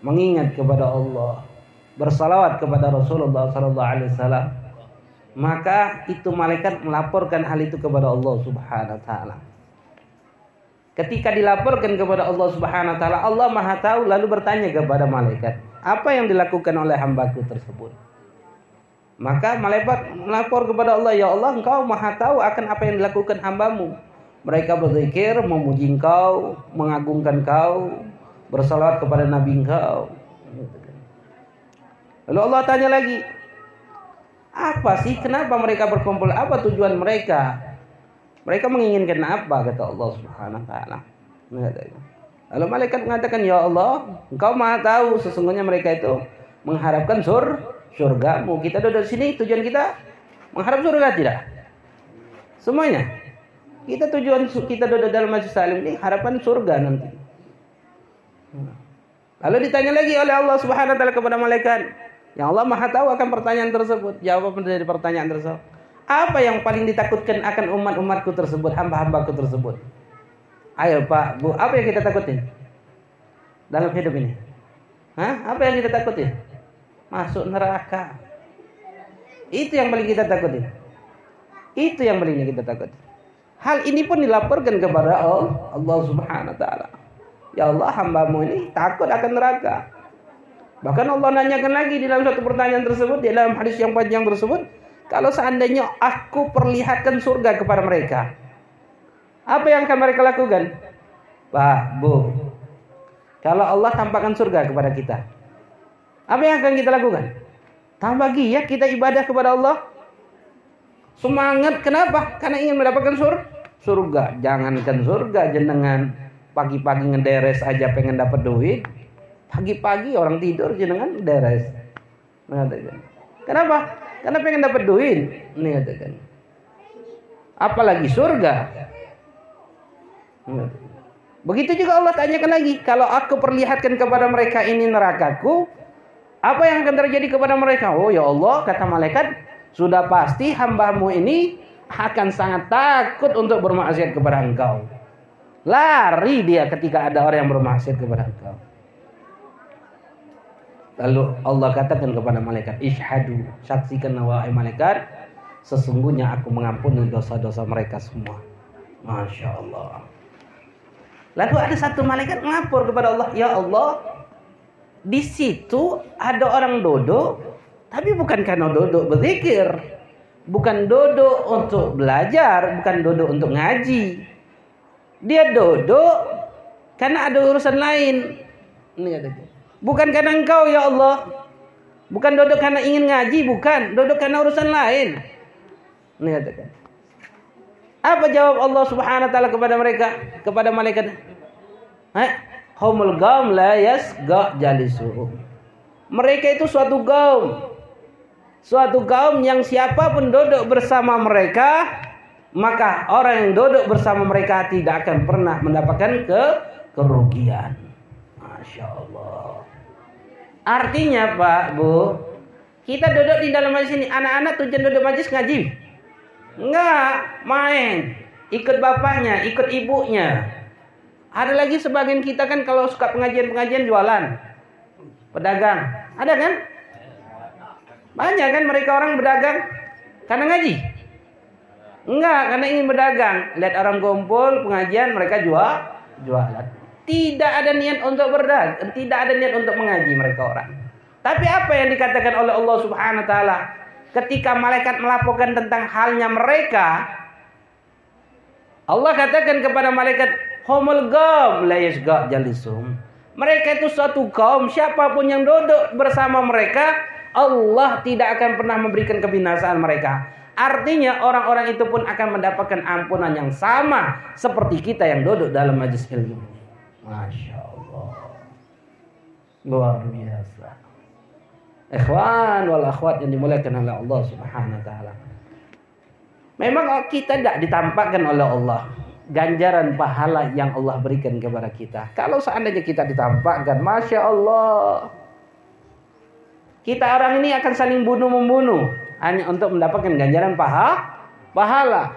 mengingat kepada Allah, bersalawat kepada Rasulullah sallallahu alaihi wasallam, maka itu malaikat melaporkan hal itu kepada Allah Subhanahu wa taala. Ketika dilaporkan kepada Allah Subhanahu wa taala, Allah Maha tahu lalu bertanya kepada malaikat, apa yang dilakukan oleh hambaku tersebut? Maka malaikat melapor kepada Allah, ya Allah, engkau Maha tahu akan apa yang dilakukan hambamu. Mereka berzikir, memuji engkau, mengagungkan engkau, bersalawat kepada nabi engkau. Lalu Allah tanya lagi, apa sih? Kenapa mereka berkumpul? Apa tujuan mereka? Mereka menginginkan apa? Kata Allah Subhanahu wa taala. Lalu malaikat mengatakan, "Ya Allah, Engkau Maha tahu sesungguhnya mereka itu mengharapkan sur surgamu. Kita duduk sini tujuan kita mengharap surga tidak? Semuanya. Kita tujuan kita duduk dalam majlis salim ini harapan surga nanti. Lalu ditanya lagi oleh Allah Subhanahu wa taala kepada malaikat, yang Allah Maha tahu akan pertanyaan tersebut. Jawab dari pertanyaan tersebut. Apa yang paling ditakutkan akan umat-umatku tersebut, hamba-hambaku tersebut? Ayo Pak, Bu, apa yang kita takutin? Dalam hidup ini. Hah? Apa yang kita takutin? Masuk neraka. Itu yang paling kita takutin. Itu yang paling kita takutin. Hal ini pun dilaporkan kepada Allah Subhanahu wa taala. Ya Allah, hambamu ini takut akan neraka. Bahkan Allah nanyakan lagi di dalam satu pertanyaan tersebut, di dalam hadis yang panjang tersebut, kalau seandainya aku perlihatkan surga kepada mereka, apa yang akan mereka lakukan? Pak, Bu, kalau Allah tampakkan surga kepada kita, apa yang akan kita lakukan? Tambah giat kita ibadah kepada Allah. Semangat, kenapa? Karena ingin mendapatkan sur surga. Jangankan surga, jenengan pagi-pagi ngederes aja pengen dapat duit, Pagi-pagi orang tidur jenengan deres. Mengatakan. Kenapa? Karena pengen dapat duit. Mengatakan. Apalagi surga. Begitu juga Allah tanyakan lagi. Kalau aku perlihatkan kepada mereka ini nerakaku. Apa yang akan terjadi kepada mereka? Oh ya Allah, kata malaikat. Sudah pasti hambamu ini akan sangat takut untuk bermaksiat kepada engkau. Lari dia ketika ada orang yang bermaksiat kepada engkau. Lalu Allah katakan kepada malaikat, "Ishhadu, saksikan wahai malaikat, sesungguhnya aku mengampuni dosa-dosa mereka semua." Masya Allah. Lalu ada satu malaikat melapor kepada Allah, "Ya Allah, di situ ada orang duduk, tapi bukan karena duduk berzikir, bukan duduk untuk belajar, bukan duduk untuk ngaji. Dia duduk karena ada urusan lain." Bukan karena engkau ya Allah. Bukan duduk karena ingin ngaji, bukan. Duduk karena urusan lain. Apa jawab Allah Subhanahu wa taala kepada mereka? Kepada malaikat? Eh, humul gaum la yasga jalisuhum. Mereka itu suatu gaum. Suatu kaum yang siapa pun duduk bersama mereka, maka orang yang duduk bersama mereka tidak akan pernah mendapatkan ke kerugian. Masya Allah. Artinya Pak, Bu, kita duduk di dalam majlis ini, anak-anak tujuan duduk majlis ngaji. Enggak, main. Ikut bapaknya, ikut ibunya. Ada lagi sebagian kita kan kalau suka pengajian-pengajian jualan. Pedagang. Ada kan? Banyak kan mereka orang berdagang karena ngaji. Enggak, karena ingin berdagang. Lihat orang kumpul, pengajian, mereka jual, jualan. Tidak ada niat untuk berdagang, tidak ada niat untuk mengaji mereka orang. Tapi apa yang dikatakan oleh Allah Subhanahu wa taala ketika malaikat melaporkan tentang halnya mereka Allah katakan kepada malaikat humul gam la jalisum. Mereka itu suatu kaum siapa pun yang duduk bersama mereka Allah tidak akan pernah memberikan kebinasaan mereka. Artinya orang-orang itu pun akan mendapatkan ampunan yang sama seperti kita yang duduk dalam majlis ilmu. Masya Allah. Luar biasa. Ikhwan wal akhwat yang dimuliakan oleh Allah Subhanahu wa taala. Memang kita tidak ditampakkan oleh Allah ganjaran pahala yang Allah berikan kepada kita. Kalau seandainya kita ditampakkan, masya Allah, kita orang ini akan saling bunuh membunuh hanya untuk mendapatkan ganjaran paha, pahala.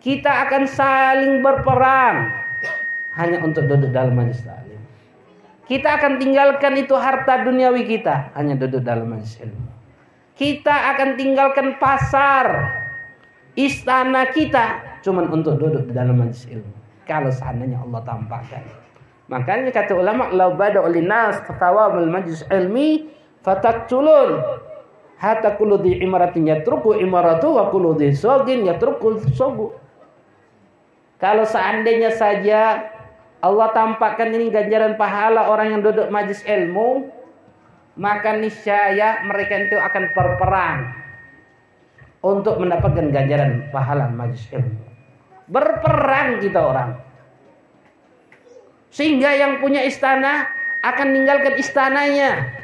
Kita akan saling berperang hanya untuk duduk dalam majlis taklim. Kita akan tinggalkan itu harta duniawi kita hanya duduk dalam majelis ilmu. Kita akan tinggalkan pasar, istana kita cuman untuk duduk di dalam majelis ilmu. Kalau seandainya Allah tampakkan. Makanya kata ulama, "Lau bada ulinas katawabul majlis ilmi fataktulun." Hatta kullu di imaratin yatruku imaratu wa kullu di sogin yatruku sogu. Kalau seandainya saja Allah tampakkan ini ganjaran pahala orang yang duduk majlis ilmu, maka niscaya mereka itu akan berperang untuk mendapatkan ganjaran pahala majlis ilmu. Berperang kita orang. Sehingga yang punya istana akan meninggalkan istananya.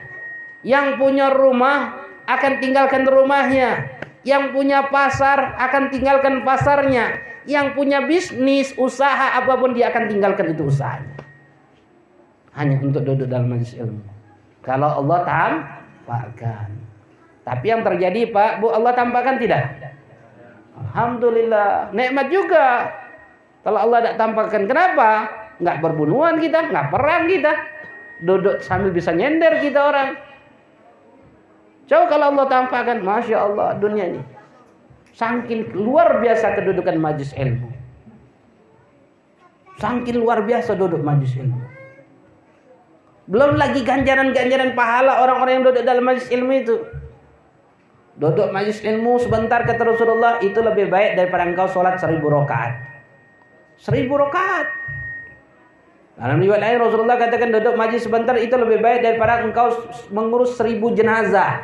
Yang punya rumah akan tinggalkan rumahnya. Yang punya pasar akan tinggalkan pasarnya. Yang punya bisnis, usaha apa pun dia akan tinggalkan itu usahanya. Hanya untuk duduk dalam majlis ilmu. Kalau Allah tampakkan. Tapi yang terjadi Pak, Bu Allah tampakkan tidak? Alhamdulillah, nikmat juga. Kalau Allah tidak tampakkan, kenapa? Nggak berbunuhan kita, nggak perang kita. Duduk sambil bisa nyender kita orang. Coba kalau Allah tampakkan, Masya Allah dunia ini. Sangkin luar biasa kedudukan majlis ilmu. Sangkin luar biasa duduk majlis ilmu. Belum lagi ganjaran-ganjaran pahala orang-orang yang duduk dalam majlis ilmu itu. Duduk majlis ilmu sebentar kata Rasulullah itu lebih baik daripada engkau sholat seribu rakaat. Seribu rakaat. Dalam riwayat lain Rasulullah katakan duduk majlis sebentar itu lebih baik daripada engkau mengurus seribu jenazah.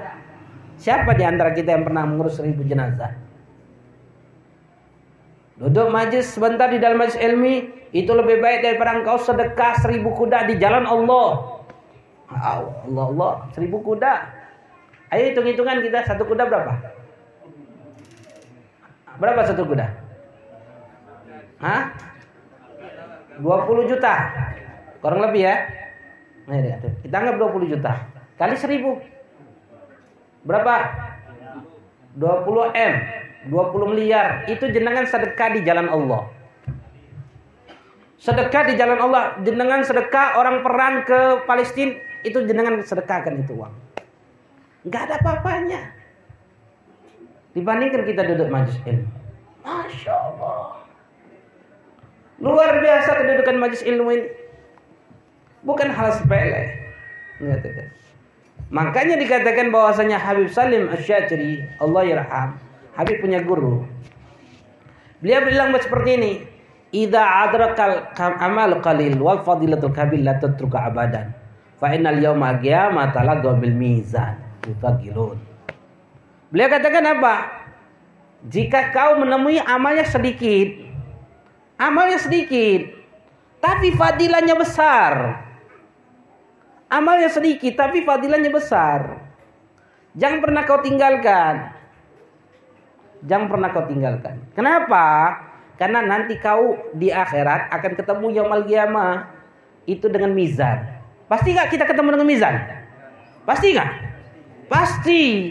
Siapa di antara kita yang pernah mengurus seribu jenazah? Duduk majlis sebentar di dalam majlis ilmi itu lebih baik daripada engkau sedekah seribu kuda di jalan Allah. Allah Allah, seribu kuda. Ayo hitung-hitungan kita satu kuda berapa? Berapa satu kuda? Hah? 20 juta. Kurang lebih ya. Nah, kita anggap 20 juta. Kali 1000. Berapa? 20 M. 20 miliar. Itu jenengan sedekah di jalan Allah. Sedekah di jalan Allah. Jenengan sedekah orang perang ke Palestina. Itu jenengan sedekahkan itu uang. Enggak ada apa-apanya. Dibandingkan kita duduk majlis ilmu. Masya Allah. Luar biasa kedudukan majlis ilmu ini. Bukan hal sepele. Makanya dikatakan bahwasanya Habib Salim Asy-Syatri, Allah yarham, Habib punya guru. Beliau bilang seperti ini, "Idza adrakal amal qalil wal fadilatul kabil la tatruka abadan. Fa innal yawma qiyamata la bil mizan." Mutagilun. Beliau katakan apa? Jika kau menemui amalnya sedikit, Amalnya sedikit, tapi fadilahnya besar. Amalnya sedikit, tapi fadilahnya besar. Jangan pernah kau tinggalkan. Jangan pernah kau tinggalkan. Kenapa? Karena nanti kau di akhirat akan ketemu yaumul qiyamah itu dengan mizan. Pasti nggak kita ketemu dengan mizan? Pasti nggak? Pasti.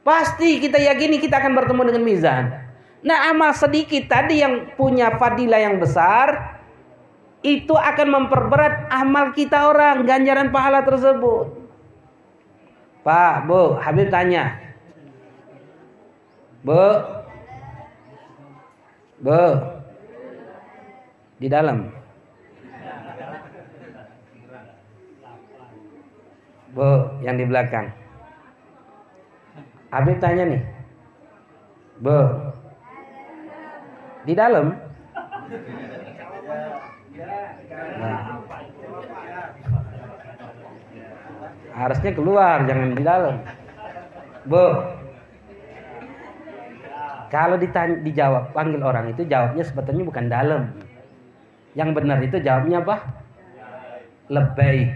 Pasti kita yakini kita akan bertemu dengan mizan. Nah amal sedikit tadi yang punya fadilah yang besar itu akan memperberat amal kita orang ganjaran pahala tersebut. Pak, Bu, Habib tanya. Bu. Bu. Di dalam. Bu, yang di belakang. Habib tanya nih. Bu, di dalam. Nah. Harusnya keluar, jangan di dalam. Bu. Kalau ditanya, dijawab, panggil orang itu jawabnya sebetulnya bukan dalam. Yang benar itu jawabnya apa? Lebay.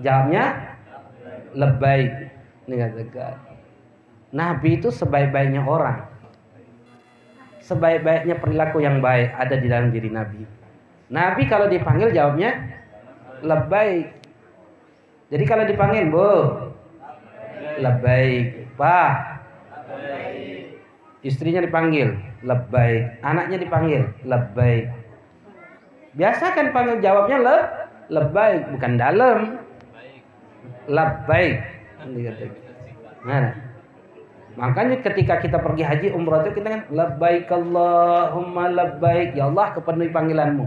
Jawabnya lebay. Nabi itu sebaik-baiknya orang sebaik-baiknya perilaku yang baik ada di dalam diri Nabi. Nabi kalau dipanggil jawabnya lebay. Jadi kalau dipanggil, Bu, lebay. Pak, istrinya dipanggil, lebay. Anaknya dipanggil, lebay. Biasa kan panggil jawabnya le, Lebaik bukan dalam. Labbaik. Nah, makanya ketika kita pergi haji umrah itu kita kan labbaik Allahumma labbaik. Ya Allah aku penuhi panggilanmu.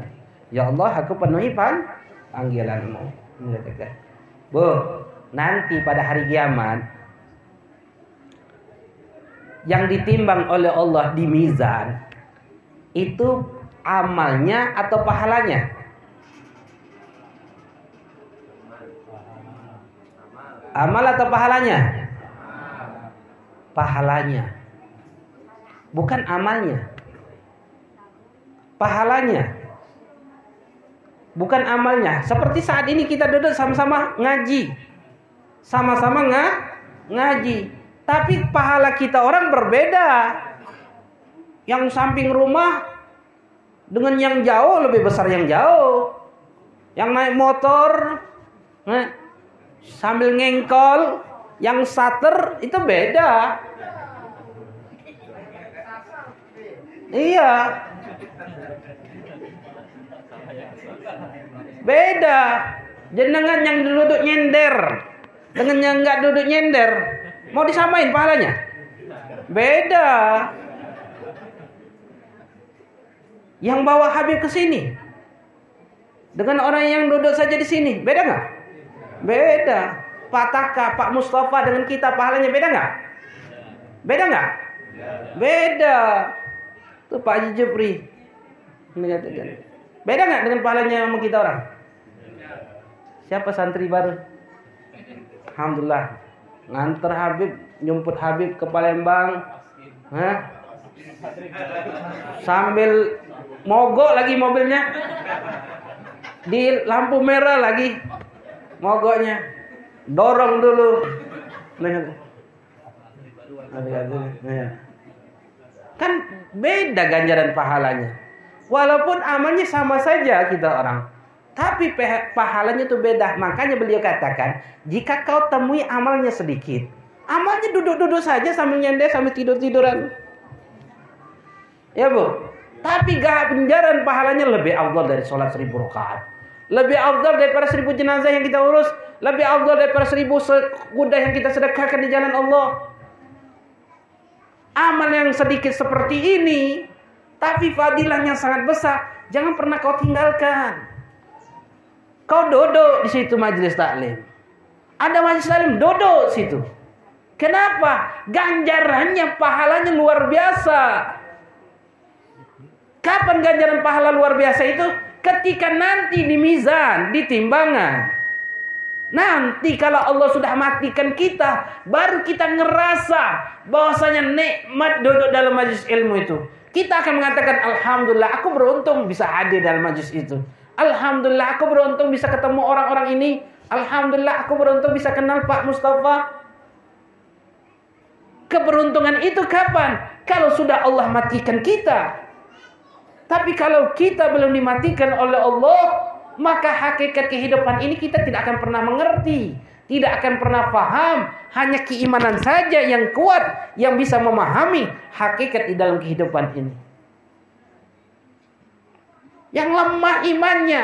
Ya Allah aku penuhi pang panggilanmu. Bu, nanti pada hari kiamat yang ditimbang oleh Allah di mizan itu amalnya atau pahalanya? Amal atau pahalanya? Pahalanya. Bukan amalnya. Pahalanya. Bukan amalnya. Seperti saat ini kita duduk sama-sama ngaji. Sama-sama nga, ngaji. Tapi pahala kita orang berbeda. Yang samping rumah dengan yang jauh lebih besar yang jauh. Yang naik motor, eh, sambil ngengkol yang sater itu beda iya beda jenengan yang duduk nyender dengan yang nggak duduk nyender mau disamain pahalanya beda yang bawa Habib ke sini dengan orang yang duduk saja di sini beda nggak Beda. Pak Taka, Pak Mustafa dengan kita pahalanya beda nggak? Beda nggak? Beda. Tuh Pak Haji Jepri. Beda nggak dengan pahalanya sama kita orang? Siapa santri baru? Alhamdulillah. Nganter Habib, nyumput Habib ke Palembang. Hah? Sambil mogok lagi mobilnya. Di lampu merah lagi mogoknya dorong dulu kan beda ganjaran pahalanya. Walaupun amalnya sama saja kita orang tapi pahalanya itu beda. Makanya beliau katakan jika kau temui amalnya sedikit amalnya duduk-duduk saja sambil nyender sambil tidur-tiduran. Ya bu? Tapi ganjaran pahalanya lebih awal dari sholat seribu rakaat. Lebih afdal daripada seribu jenazah yang kita urus. Lebih afdal daripada seribu kuda yang kita sedekahkan di jalan Allah. Amal yang sedikit seperti ini. Tapi fadilahnya sangat besar. Jangan pernah kau tinggalkan. Kau duduk di situ majelis taklim. Ada majelis taklim duduk situ. Kenapa? Ganjarannya, pahalanya luar biasa. Kapan ganjaran pahala luar biasa itu? Ketika nanti di mizan, di timbangan. Nanti kalau Allah sudah matikan kita, baru kita ngerasa bahwasanya nikmat duduk dalam majlis ilmu itu. Kita akan mengatakan alhamdulillah aku beruntung bisa hadir dalam majlis itu. Alhamdulillah aku beruntung bisa ketemu orang-orang ini. Alhamdulillah aku beruntung bisa kenal Pak Mustafa. Keberuntungan itu kapan? Kalau sudah Allah matikan kita. Tapi kalau kita belum dimatikan oleh Allah, maka hakikat kehidupan ini kita tidak akan pernah mengerti, tidak akan pernah paham. Hanya keimanan saja yang kuat yang bisa memahami hakikat di dalam kehidupan ini. Yang lemah imannya,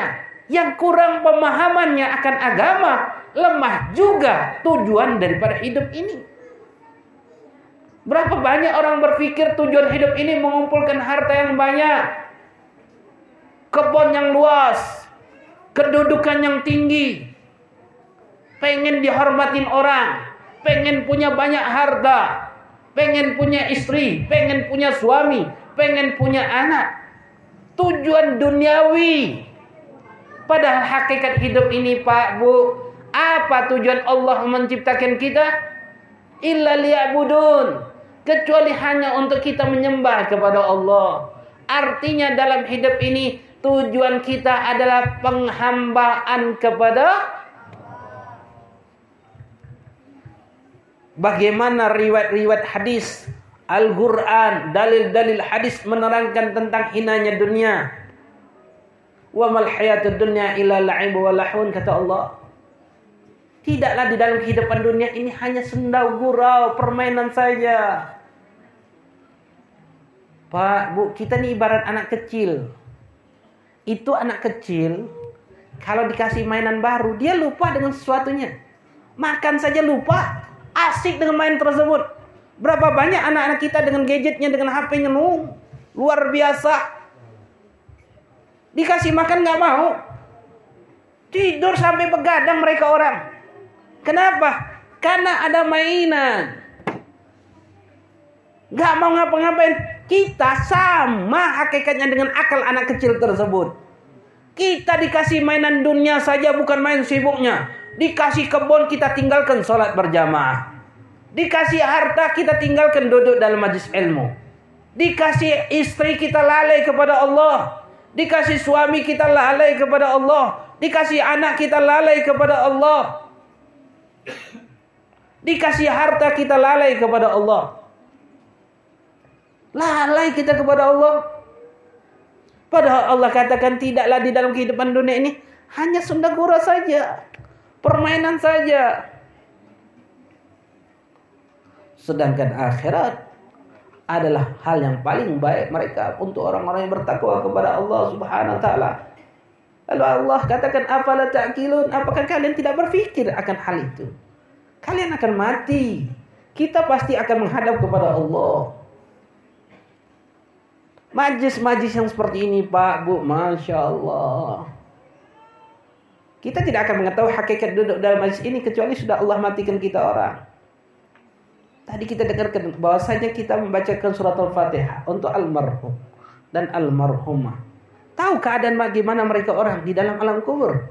yang kurang pemahamannya akan agama, lemah juga tujuan daripada hidup ini. Berapa banyak orang berpikir tujuan hidup ini mengumpulkan harta yang banyak, kebun yang luas, kedudukan yang tinggi, pengen dihormatin orang, pengen punya banyak harta, pengen punya istri, pengen punya suami, pengen punya anak. Tujuan duniawi. Padahal hakikat hidup ini Pak Bu, apa tujuan Allah menciptakan kita? Illa liya'budun. Kecuali hanya untuk kita menyembah kepada Allah. Artinya dalam hidup ini tujuan kita adalah penghambaan kepada bagaimana riwayat-riwayat hadis Al-Quran, dalil-dalil hadis menerangkan tentang hinanya dunia. Wa mal hayatud dunya illa wa lahun kata Allah. Tidaklah di dalam kehidupan dunia ini hanya sendau gurau, permainan saja. Pak, Bu, kita ini ibarat anak kecil itu anak kecil kalau dikasih mainan baru, dia lupa dengan sesuatunya. Makan saja lupa, asik dengan main tersebut. Berapa banyak anak-anak kita dengan gadgetnya, dengan HP-nya, luar biasa. Dikasih makan nggak mau. Tidur sampai begadang mereka orang. Kenapa? Karena ada mainan. Gak mau ngapa-ngapain. Kita sama hakikatnya dengan akal anak kecil tersebut. Kita dikasih mainan dunia saja bukan main sibuknya. Dikasih kebun kita tinggalkan sholat berjamaah. Dikasih harta kita tinggalkan duduk dalam majlis ilmu. Dikasih istri kita lalai kepada Allah. Dikasih suami kita lalai kepada Allah. Dikasih anak kita lalai kepada Allah. Dikasih harta kita lalai kepada Allah. Lalai kita kepada Allah. Padahal Allah katakan tidaklah di dalam kehidupan dunia ini hanya sundagura saja. Permainan saja. Sedangkan akhirat adalah hal yang paling baik mereka untuk orang-orang yang bertakwa kepada Allah Subhanahu wa taala. Lalu Allah katakan afala ta'qilun? Apakah kalian tidak berpikir akan hal itu? Kalian akan mati. Kita pasti akan menghadap kepada Allah. Majlis-majlis yang seperti ini Pak, Bu, Masya Allah. Kita tidak akan mengetahui hakikat duduk dalam majlis ini kecuali sudah Allah matikan kita orang. Tadi kita dengarkan bahwasanya kita membacakan surat Al-Fatihah untuk almarhum dan almarhumah. Tahu keadaan bagaimana mereka orang di dalam alam kubur.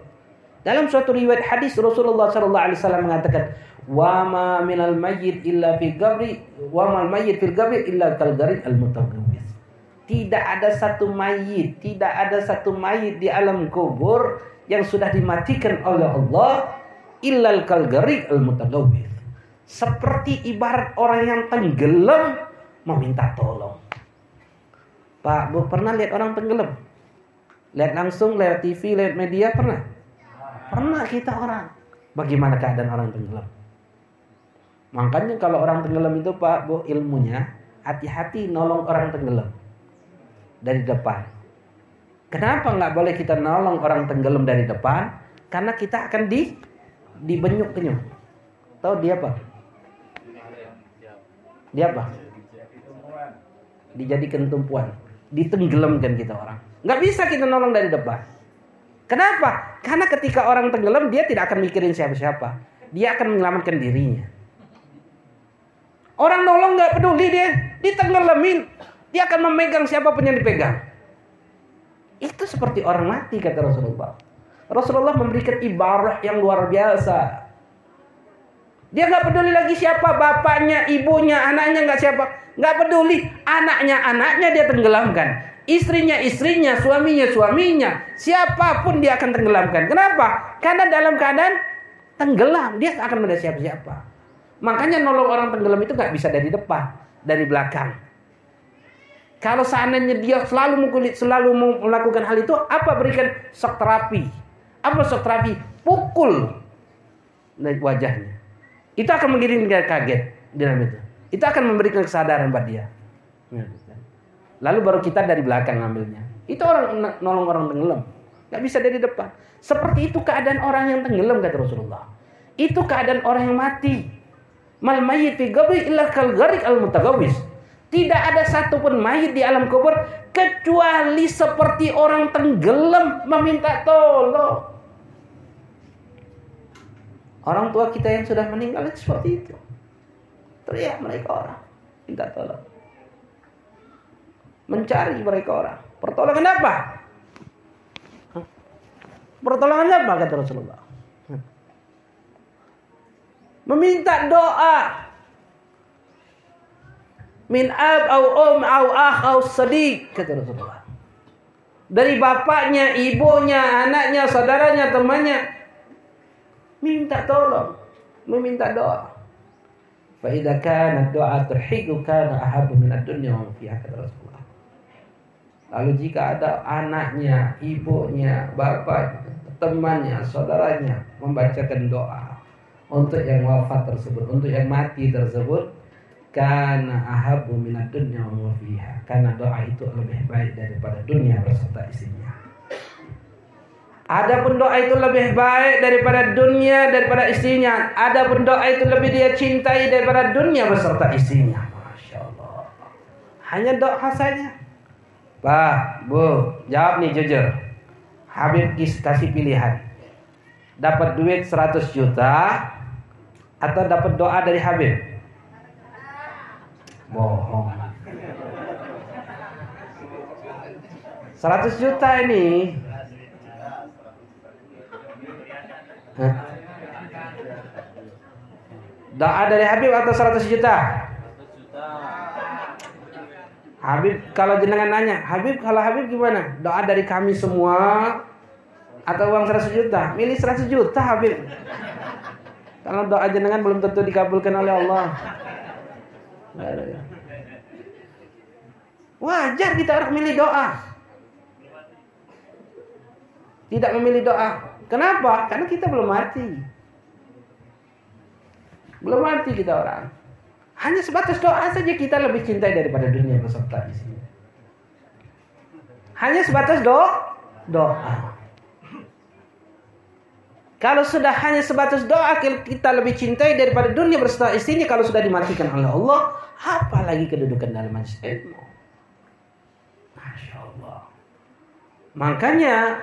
Dalam suatu riwayat hadis Rasulullah wasallam mengatakan, "Wa ma minal mayyit illa fi qabri wa mal mayyit fil qabri illa kal gharid al mutagawwis." Tidak ada satu mayit, tidak ada satu mayit di alam kubur yang sudah dimatikan oleh Allah illal kal gharid al mutagawwis seperti ibarat orang yang tenggelam meminta tolong. Pak, Bu pernah lihat orang tenggelam? Lihat langsung lewat TV, lewat media pernah? Pernah kita orang. Bagaimana keadaan orang tenggelam? Makanya kalau orang tenggelam itu Pak, Bu ilmunya hati-hati nolong orang tenggelam dari depan. Kenapa nggak boleh kita nolong orang tenggelam dari depan? Karena kita akan di dibenyuk-benyuk. Tahu dia apa? Dia apa? Dijadikan tumpuan. Ditenggelamkan kita orang. Nggak bisa kita nolong dari depan. Kenapa? Karena ketika orang tenggelam dia tidak akan mikirin siapa-siapa. Dia akan menyelamatkan dirinya. Orang nolong nggak peduli dia, ditenggelamin. Dia akan memegang siapa pun yang dipegang. Itu seperti orang mati kata Rasulullah. Rasulullah memberikan ibarat yang luar biasa. Dia nggak peduli lagi siapa bapaknya, ibunya, anaknya nggak siapa, nggak peduli. Anaknya, anaknya dia tenggelamkan. Istrinya, istrinya, suaminya, suaminya, siapa pun dia akan tenggelamkan. Kenapa? Karena dalam keadaan tenggelam, dia akan melihat siapa-siapa. Makanya nolong orang tenggelam itu nggak bisa dari depan, dari belakang. Kalau seandainya dia selalu mengkulit, selalu melakukan hal itu, apa berikan shock terapi? Apa shock terapi? Pukul wajahnya. Itu akan mengirim dia kaget dalam itu. Itu akan memberikan kesadaran buat dia. Lalu baru kita dari belakang ngambilnya. Itu orang nolong orang tenggelam. Gak bisa dari depan. Seperti itu keadaan orang yang tenggelam kata Rasulullah. Itu keadaan orang yang mati. Mal mayyit fi qabri illa kal al. Tidak ada satupun mayit di alam kubur kecuali seperti orang tenggelam meminta tolong. Orang tua kita yang sudah meninggal itu seperti itu. Teriak mereka orang. Minta tolong. Mencari mereka orang. Pertolongan apa? Pertolongan apa kata Rasulullah? Meminta doa. Min ab au om au akh au sadiq kata Rasulullah. Dari bapaknya, ibunya, anaknya, saudaranya, temannya minta tolong, meminta doa. Fa idza kana doa turhiqu kana ahabbu min ad-dunya wa fiha kata Rasulullah. Lalu jika ada anaknya, ibunya, bapak, temannya, saudaranya membacakan doa untuk yang wafat tersebut, untuk yang mati tersebut, karena ahabu minat dunya wa fiha. Karena doa itu lebih baik daripada dunia beserta isinya. Adapun doa itu lebih baik daripada dunia daripada istrinya. Adapun doa itu lebih dia cintai daripada dunia beserta istrinya. Masya Allah. Hanya doa saja. Pak, Bu, jawab nih jujur. Habib kasih pilihan. Dapat duit 100 juta atau dapat doa dari Habib? Bohong. 100 juta ini Doa dari Habib atau 100 juta? Habib kalau jenengan nanya, Habib kalau Habib gimana? Doa dari kami semua atau uang 100 juta? Milih 100 juta Habib. Kalau doa jenengan belum tentu dikabulkan oleh Allah. Wajar kita orang milih doa. Tidak memilih doa. Kenapa? Karena kita belum mati. Belum mati kita orang. Hanya sebatas doa saja kita lebih cintai daripada dunia beserta isinya. Hanya sebatas doa, doa. Kalau sudah hanya sebatas doa kita lebih cintai daripada dunia beserta isinya kalau sudah dimatikan oleh Allah, apalagi kedudukan dalam majlis ilmu. Masya Allah. Makanya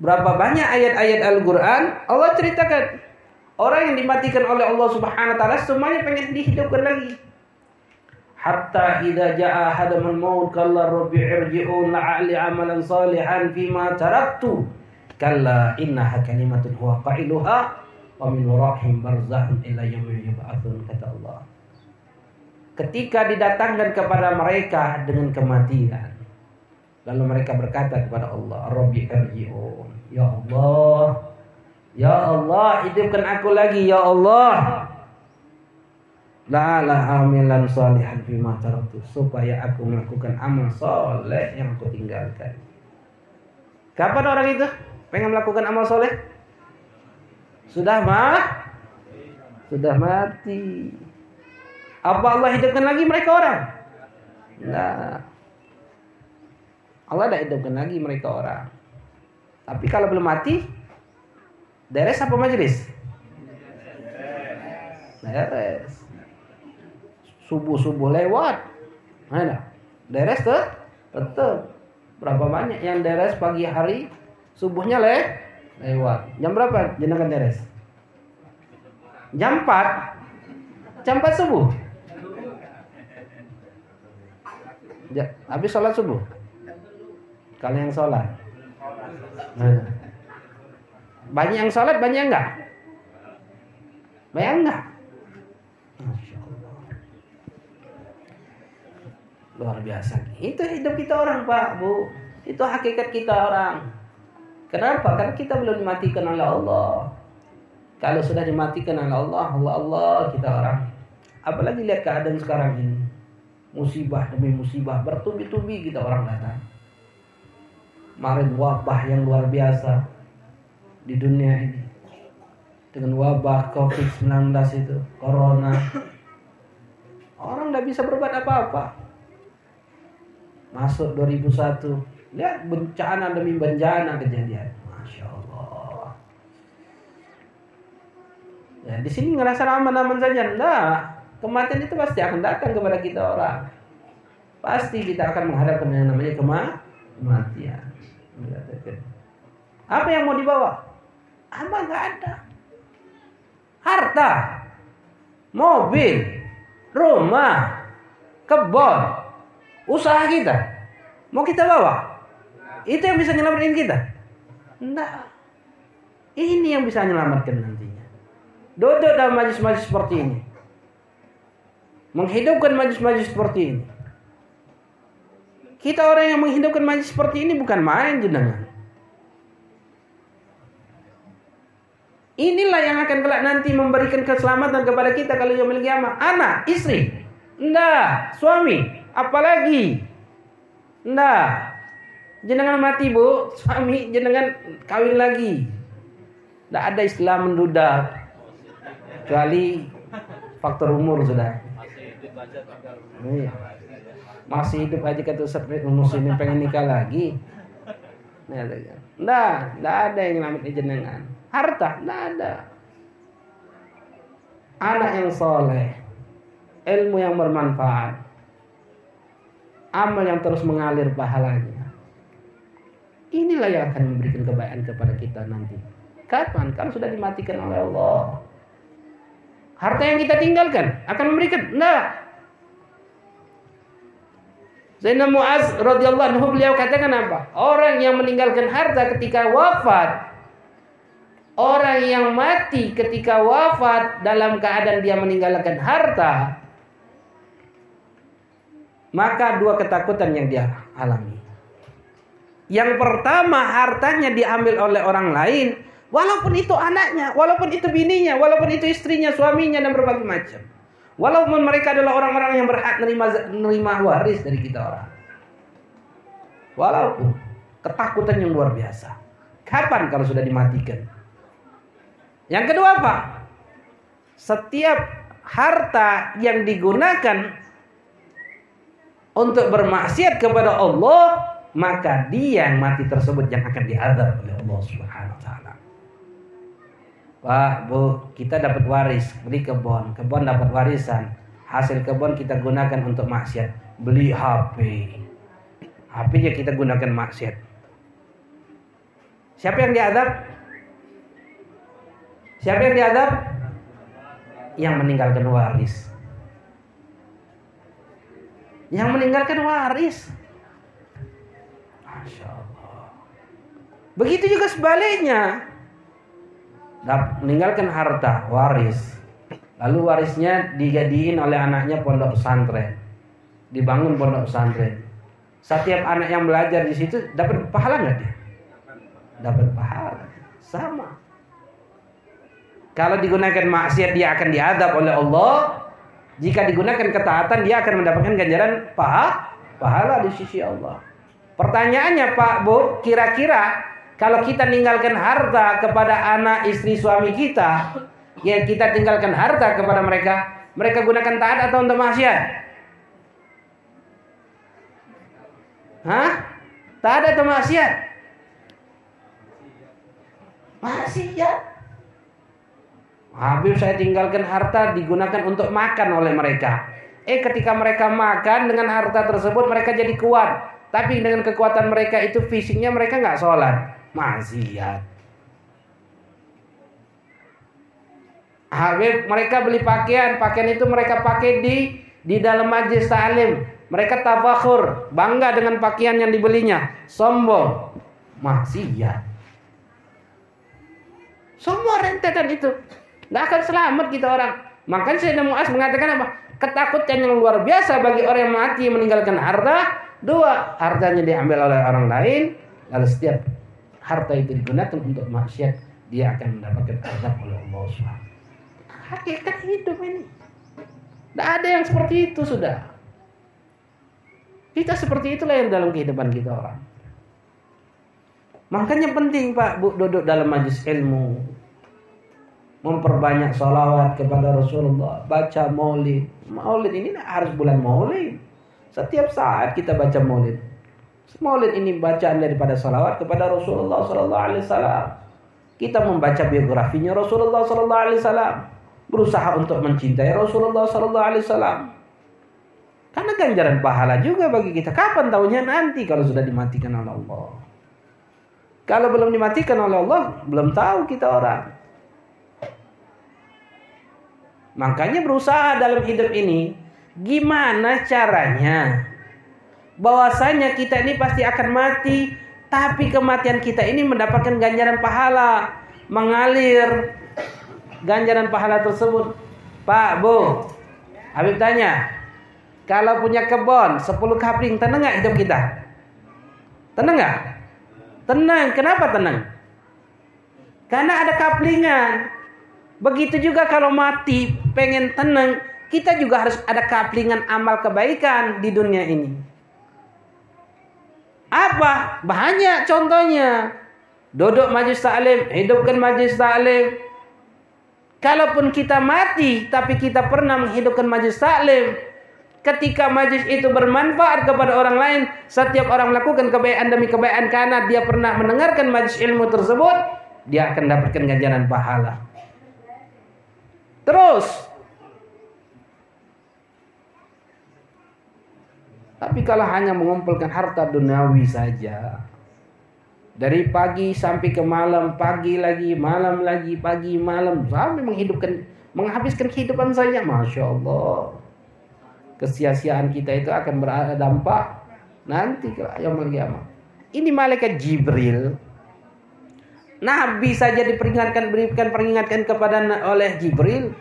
Berapa banyak ayat-ayat Al-Quran Allah ceritakan orang yang dimatikan oleh Allah Subhanahu Wa Taala semuanya pengen dihidupkan lagi. Hatta idza jaa hadamul maut kalla rabbi irji'un la'ali amalan salihan fima taraktu kalla innaha kalimatun huwa qailuha wa min warahim barzahun ila yaumil yub'atsun kata Allah. Ketika didatangkan kepada mereka dengan kematian Lalu mereka berkata kepada Allah, Rabbi arji'un. Ya Allah, Ya Allah, hidupkan aku lagi, Ya Allah. La'ala amilan salihan fima taraktu supaya aku melakukan amal soleh yang aku tinggalkan. Kapan orang itu pengen melakukan amal soleh? Sudah mah? Sudah mati. Apa Allah hidupkan lagi mereka orang? Nah, Allah tidak hidupkan lagi mereka orang. Tapi kalau belum mati, deres apa majelis? Deres. Subuh-subuh lewat. Mana? Deres tuh? Tetap. Berapa banyak yang deres pagi hari, subuhnya le lewat. Jam berapa jenengan deres? Jam 4. Jam 4 subuh. habis sholat subuh. Kalau yang sholat. Nah. Banyak yang sholat, banyak yang enggak? Banyak enggak? Luar biasa. Itu hidup kita orang, Pak, Bu. Itu hakikat kita orang. Kenapa? Karena kita belum dimatikan oleh Allah. Kalau sudah dimatikan oleh Allah, Allah Allah kita orang. Apalagi lihat keadaan sekarang ini. Musibah demi musibah bertubi-tubi kita orang datang kemarin wabah yang luar biasa di dunia ini dengan wabah COVID-19 itu, corona. Orang tidak bisa berbuat apa-apa. Masuk 2001, lihat bencana demi bencana kejadian. Masya Allah. Ya, di sini ngerasa aman-aman saja. Enggak. Kematian itu pasti akan datang kepada kita orang. Pasti kita akan menghadap yang namanya kematian. Apa yang mau dibawa? Apa nggak ada. Harta, mobil, rumah, kebun, usaha kita. Mau kita bawa? Itu yang bisa nyelamatin kita? Enggak. Ini yang bisa menyelamatkan nantinya. Duduk dalam majlis-majlis seperti ini. Menghidupkan majlis-majlis seperti ini. Kita orang yang menghidupkan majlis seperti ini bukan main jenengan. Inilah yang akan kelak nanti memberikan keselamatan kepada kita kalau yang memiliki. Anak, istri, enggak, suami, apalagi. Enggak. Jenengan mati, Bu. Suami jenengan kawin lagi. Enggak ada Islam menduda. Kecuali faktor umur sudah. Iya masih hidup aja kata Ustaz muslimin pengen nikah lagi Nah, tidak ada yang namanya jenengan. Harta, tidak ada. Anak yang soleh, ilmu yang bermanfaat, amal yang terus mengalir pahalanya. Inilah yang akan memberikan kebaikan kepada kita nanti. Kapan? Kalau sudah dimatikan oleh Allah. Harta yang kita tinggalkan akan memberikan. Nah, Zainal Muaz radhiyallahu anhu beliau katakan apa? Orang yang meninggalkan harta ketika wafat Orang yang mati ketika wafat dalam keadaan dia meninggalkan harta maka dua ketakutan yang dia alami. Yang pertama hartanya diambil oleh orang lain walaupun itu anaknya, walaupun itu bininya, walaupun itu istrinya, suaminya dan berbagai macam. Walaupun mereka adalah orang-orang yang berhak menerima menerima waris dari kita orang. Walaupun ketakutan yang luar biasa. Kapan kalau sudah dimatikan? Yang kedua apa? Setiap harta yang digunakan untuk bermaksiat kepada Allah, maka dia yang mati tersebut yang akan diadab oleh Allah Subhanahu wa taala. Pak, Bu, kita dapat waris, beli kebun, kebun dapat warisan. Hasil kebun kita gunakan untuk maksiat. Beli HP. HP-nya kita gunakan maksiat. Siapa yang diadab? Siapa yang diadab? Yang meninggalkan waris. Yang meninggalkan waris. Masya Allah. Begitu juga sebaliknya. Meninggalkan harta waris. Lalu warisnya dijadiin oleh anaknya pondok pesantren. Dibangun pondok pesantren. Setiap anak yang belajar di situ dapat pahala nggak dia? Dapat pahala. Sama. Kalau digunakan maksiat dia akan diadab oleh Allah. Jika digunakan ketaatan dia akan mendapatkan ganjaran paha pahala di sisi Allah pertanyaannya Pak Bu kira-kira kalau kita tinggalkan harta kepada anak istri suami kita, ya kita tinggalkan harta kepada mereka, mereka gunakan taat atau untuk maksiat? Hah? Taat atau maksiat? Maksiat. Habib saya tinggalkan harta digunakan untuk makan oleh mereka. Eh ketika mereka makan dengan harta tersebut mereka jadi kuat. Tapi dengan kekuatan mereka itu fisiknya mereka nggak sholat maksiat. Habib mereka beli pakaian, pakaian itu mereka pakai di di dalam majlis ta'lim. Mereka tafakhur, bangga dengan pakaian yang dibelinya, sombong, maksiat. Semua rentetan itu. Nggak akan selamat kita orang. Makanya saya Muaz mengatakan apa? Ketakutan yang luar biasa bagi orang yang mati meninggalkan harta. Dua, hartanya diambil oleh orang lain. Lalu setiap harta itu digunakan untuk maksiat, dia akan mendapatkan azab oleh Allah SWT. Hakikat hidup ini. Tidak ada yang seperti itu sudah. Kita seperti itulah yang dalam kehidupan kita orang. Makanya penting Pak Bu duduk dalam majlis ilmu. Memperbanyak salawat kepada Rasulullah. Baca maulid. Maulid ini harus bulan maulid. Setiap saat kita baca maulid. Maulid ini bacaan daripada salawat kepada Rasulullah Sallallahu Alaihi Wasallam. Kita membaca biografinya Rasulullah Sallallahu Alaihi Wasallam. Berusaha untuk mencintai Rasulullah Sallallahu Alaihi Wasallam. Karena ganjaran pahala juga bagi kita. Kapan tahunya nanti kalau sudah dimatikan oleh Allah. Kalau belum dimatikan oleh Allah, belum tahu kita orang. Makanya berusaha dalam hidup ini, gimana caranya bahwasanya kita ini pasti akan mati, tapi kematian kita ini mendapatkan ganjaran pahala, mengalir ganjaran pahala tersebut. Pak, Bu, Habib tanya, kalau punya kebun 10 kapling, tenang nggak hidup kita? Tenang nggak? Tenang. Kenapa tenang? Karena ada kaplingan. Begitu juga kalau mati pengen tenang, kita juga harus ada kaplingan amal kebaikan di dunia ini. Apa? Banyak contohnya. Duduk majlis taklim, hidupkan majlis taklim. Kalaupun kita mati tapi kita pernah menghidupkan majlis taklim, Ketika majlis itu bermanfaat kepada orang lain, setiap orang melakukan kebaikan demi kebaikan karena dia pernah mendengarkan majlis ilmu tersebut, dia akan dapatkan ganjaran pahala. Terus Tapi kalau hanya mengumpulkan harta duniawi saja, dari pagi sampai ke malam, pagi lagi, malam lagi, pagi, malam, sampai menghidupkan, menghabiskan kehidupan saja, masya Allah kesia-siaan kita itu akan berdampak nanti ke yang kiamat. Ini malaikat Jibril. Nabi saja diperingatkan berikan peringatkan kepada oleh Jibril.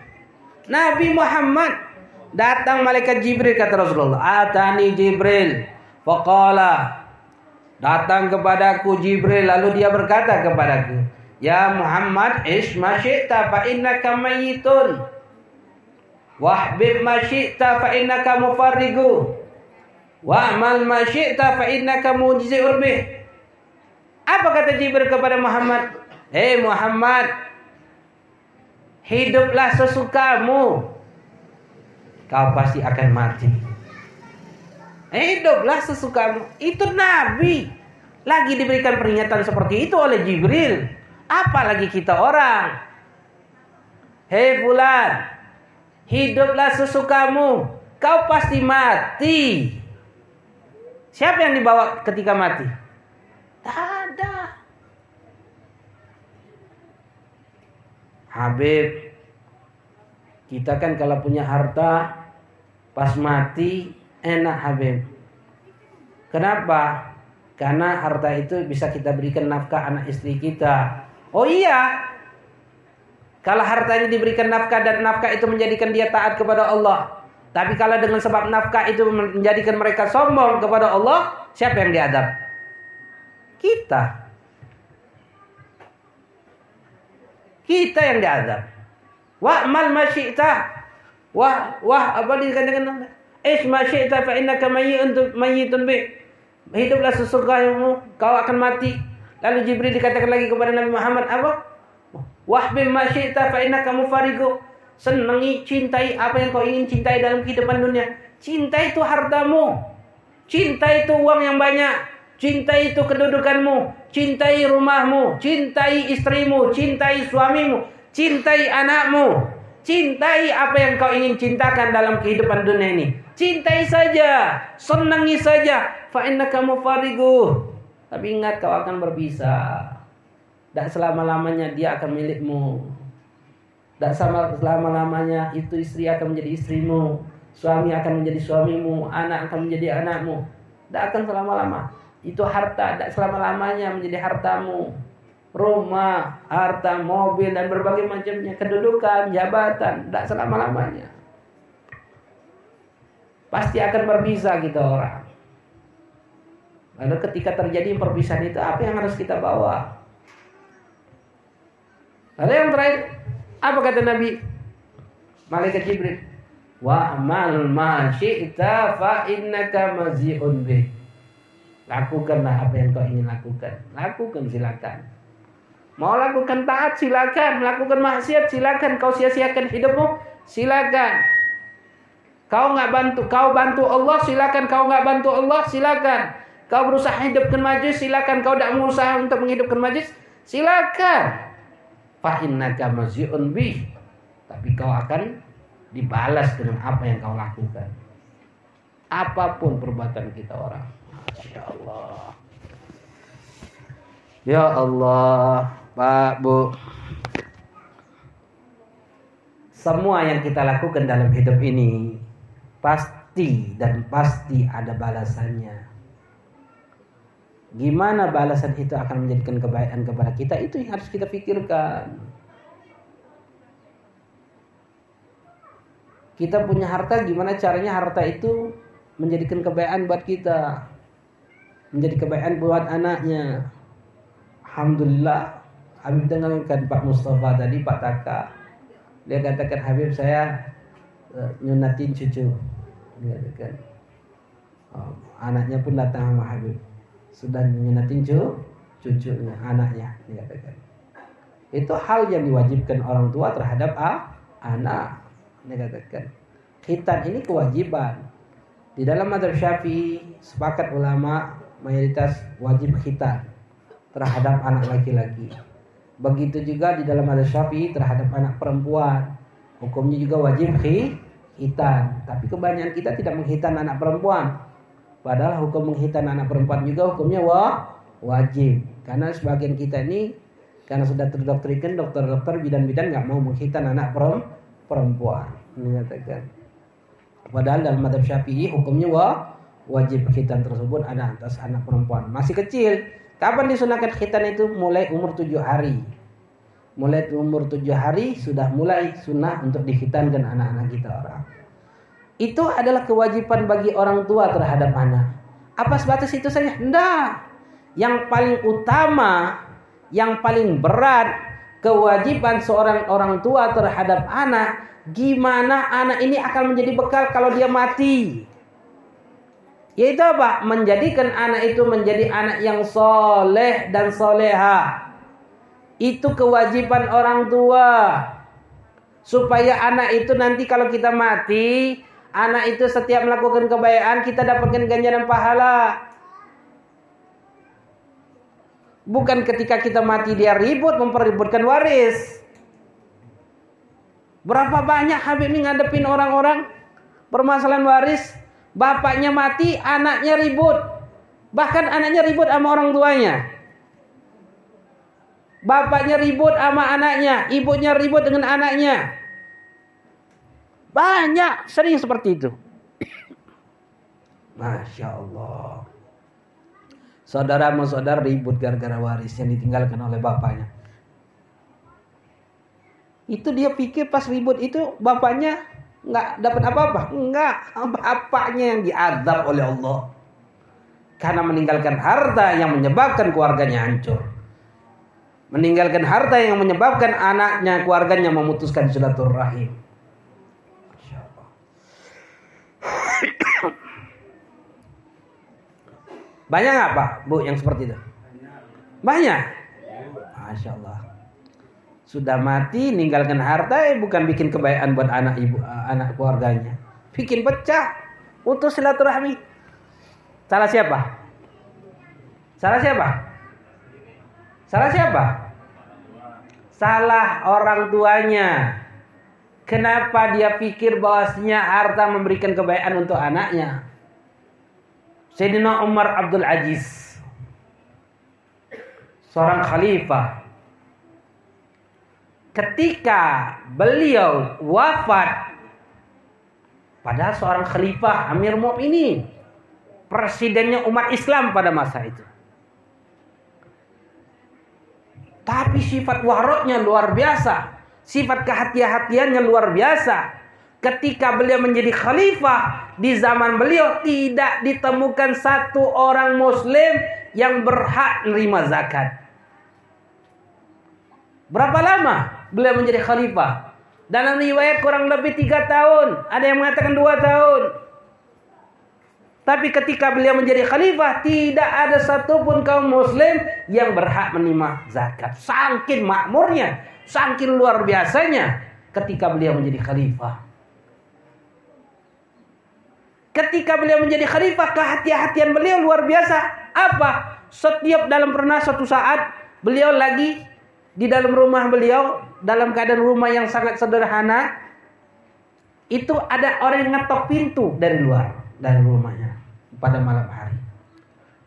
Nabi Muhammad datang malaikat Jibril kata Rasulullah, "Atani Jibril." Faqala datang kepadaku Jibril lalu dia berkata kepadaku, "Ya Muhammad, ish ma syi'ta fa innaka mayyitun." Wahbib ma syi'ta fa innaka mufarrigu. Wa'mal ma syi'ta fa innaka mujzi'ur bih. Apa kata Jibril kepada Muhammad? Hei Muhammad, hiduplah sesukamu. Kau pasti akan mati. Hiduplah sesukamu. Itu Nabi. Lagi diberikan peringatan seperti itu oleh Jibril. Apalagi kita orang. Hei fulan, Hiduplah sesukamu. Kau pasti mati. Siapa yang dibawa ketika mati? Tak ada. Habib, kita kan kalau punya harta pas mati enak Habib. Kenapa? Karena harta itu bisa kita berikan nafkah anak istri kita. Oh iya, kalau harta ini diberikan nafkah dan nafkah itu menjadikan dia taat kepada Allah. Tapi kalau dengan sebab nafkah itu menjadikan mereka sombong kepada Allah, siapa yang diadab? Kita. Kita yang diadab. mal masyi'ta. Wah, wah apa dikatakan? Ish masyi'ta fa innaka mayyitun mayyitun bi. Hiduplah sesukamu, kau akan mati. Lalu Jibril dikatakan lagi kepada Nabi Muhammad apa? Wahbim masyita fa kamu farigo. Senangi, cintai apa yang kau ingin cintai dalam kehidupan dunia. Cinta itu hartamu. Cinta itu uang yang banyak. Cintai itu kedudukanmu. Cintai rumahmu. Cintai istrimu. Cintai suamimu. Cintai anakmu. Cintai apa yang kau ingin cintakan dalam kehidupan dunia ini. Cintai saja. Senangi saja. Fa kamu farigo. Tapi ingat kau akan berpisah. Tak selama-lamanya dia akan milikmu. Tak selama-lamanya itu istri akan menjadi istrimu. Suami akan menjadi suamimu. Anak akan menjadi anakmu. Tak akan selama-lama. Itu harta. Tak selama-lamanya menjadi hartamu. Rumah, harta, mobil, dan berbagai macamnya. Kedudukan, jabatan. Tak selama-lamanya. Pasti akan berpisah kita orang. Lalu ketika terjadi perpisahan itu apa yang harus kita bawa? Ada yang terakhir, apa kata Nabi? Malaikat Jibril. Wa amal ma syi'ta fa innaka mazi'un bih. Lakukanlah apa yang kau ingin lakukan. Lakukan silakan. Mau lakukan taat silakan, lakukan maksiat silakan, kau sia-siakan hidupmu silakan. Kau nggak bantu, kau bantu Allah silakan, kau nggak bantu Allah silakan. Kau berusaha hidupkan majlis silakan, kau tidak berusaha untuk menghidupkan majlis silakan. Fa innaka mazi'un bi. Tapi kau akan dibalas dengan apa yang kau lakukan. Apa pun perbuatan kita orang. Masya Allah. Ya Allah Pak Bu semua yang kita lakukan dalam hidup ini pasti dan pasti ada balasannya Gimana balasan itu akan menjadikan kebaikan kepada kita itu yang harus kita pikirkan. Kita punya harta gimana caranya harta itu menjadikan kebaikan buat kita. Menjadi kebaikan buat anaknya. Alhamdulillah Habib dengarkan Pak Mustafa tadi Pak Taka dia katakan Habib saya uh, nyunatin cucu dia katakan oh, anaknya pun datang sama Habib sudah menyunatin cucunya, anaknya dikatakan. Itu hal yang diwajibkan orang tua terhadap ah, anak dikatakan. Khitan ini kewajiban. Di dalam madhab syafi'i sepakat ulama mayoritas wajib khitan terhadap anak laki-laki. Begitu juga di dalam madhab syafi'i terhadap anak perempuan. Hukumnya juga wajib khitan. Tapi kebanyakan kita tidak menghitan anak perempuan. Padahal hukum menghitan anak perempuan juga hukumnya wa wajib. Karena sebagian kita ini karena sudah terdoktrinkan dokter-dokter bidan-bidan nggak mau menghitan anak perempuan. Menyatakan. Padahal dalam madhab syafi'i hukumnya wa wajib khitan tersebut ada atas anak perempuan. Masih kecil. Kapan disunahkan khitan itu? Mulai umur tujuh hari. Mulai umur tujuh hari sudah mulai sunnah untuk dikhitankan anak-anak kita orang. Itu adalah kewajiban bagi orang tua terhadap anak. Apa sebatas itu saja? Tidak. Yang paling utama, yang paling berat kewajiban seorang orang tua terhadap anak gimana anak ini akan menjadi bekal kalau dia mati. Yaitu apa? Menjadikan anak itu menjadi anak yang soleh dan soleha. Itu kewajiban orang tua. Supaya anak itu nanti kalau kita mati, anak itu setiap melakukan kebaikan kita dapatkan ganjaran pahala. Bukan ketika kita mati dia ribut mempeributkan waris. Berapa banyak Habib ini ngadepin orang-orang permasalahan waris, bapaknya mati, anaknya ribut. Bahkan anaknya ribut sama orang tuanya. Bapaknya ribut sama anaknya, ibunya ribut dengan anaknya. Banyak sering seperti itu. Masya Allah. Saudara saudara ribut gara-gara waris yang ditinggalkan oleh bapaknya. Itu dia pikir pas ribut itu bapaknya nggak dapat apa-apa. Enggak, bapaknya yang diadab oleh Allah. Karena meninggalkan harta yang menyebabkan keluarganya hancur. Meninggalkan harta yang menyebabkan anaknya, keluarganya memutuskan silaturahim. Banyak nggak Pak, Bu yang seperti itu? Banyak. Masya Allah sudah mati ninggalkan harta eh, bukan bikin kebaikan buat anak ibu eh, anak keluarganya. Bikin pecah putus silaturahmi. Salah siapa? Salah siapa? Salah siapa? Salah orang tuanya. Kenapa dia pikir bahwasanya harta memberikan kebaikan untuk anaknya? Sayyidina Umar Abdul Aziz. Seorang khalifah ketika beliau wafat padahal seorang khalifah Amir Mu'minin presidennya umat Islam pada masa itu. Tapi sifat waroknya luar biasa. Sifat kehati-hatiannya luar biasa. Ketika beliau menjadi khalifah di zaman beliau tidak ditemukan satu orang muslim yang berhak menerima zakat. Berapa lama beliau menjadi khalifah. Dalam riwayat kurang lebih tiga tahun. Ada yang mengatakan dua tahun. Tapi ketika beliau menjadi khalifah, tidak ada satupun kaum muslim yang berhak menerima zakat. Sangkin makmurnya, sangkin luar biasanya ketika beliau menjadi khalifah. Ketika beliau menjadi khalifah, kehati-hatian beliau luar biasa. Apa? Setiap dalam pernah suatu saat, beliau lagi di dalam rumah beliau dalam keadaan rumah yang sangat sederhana itu ada orang yang ngetok pintu dari luar dari rumahnya pada malam hari.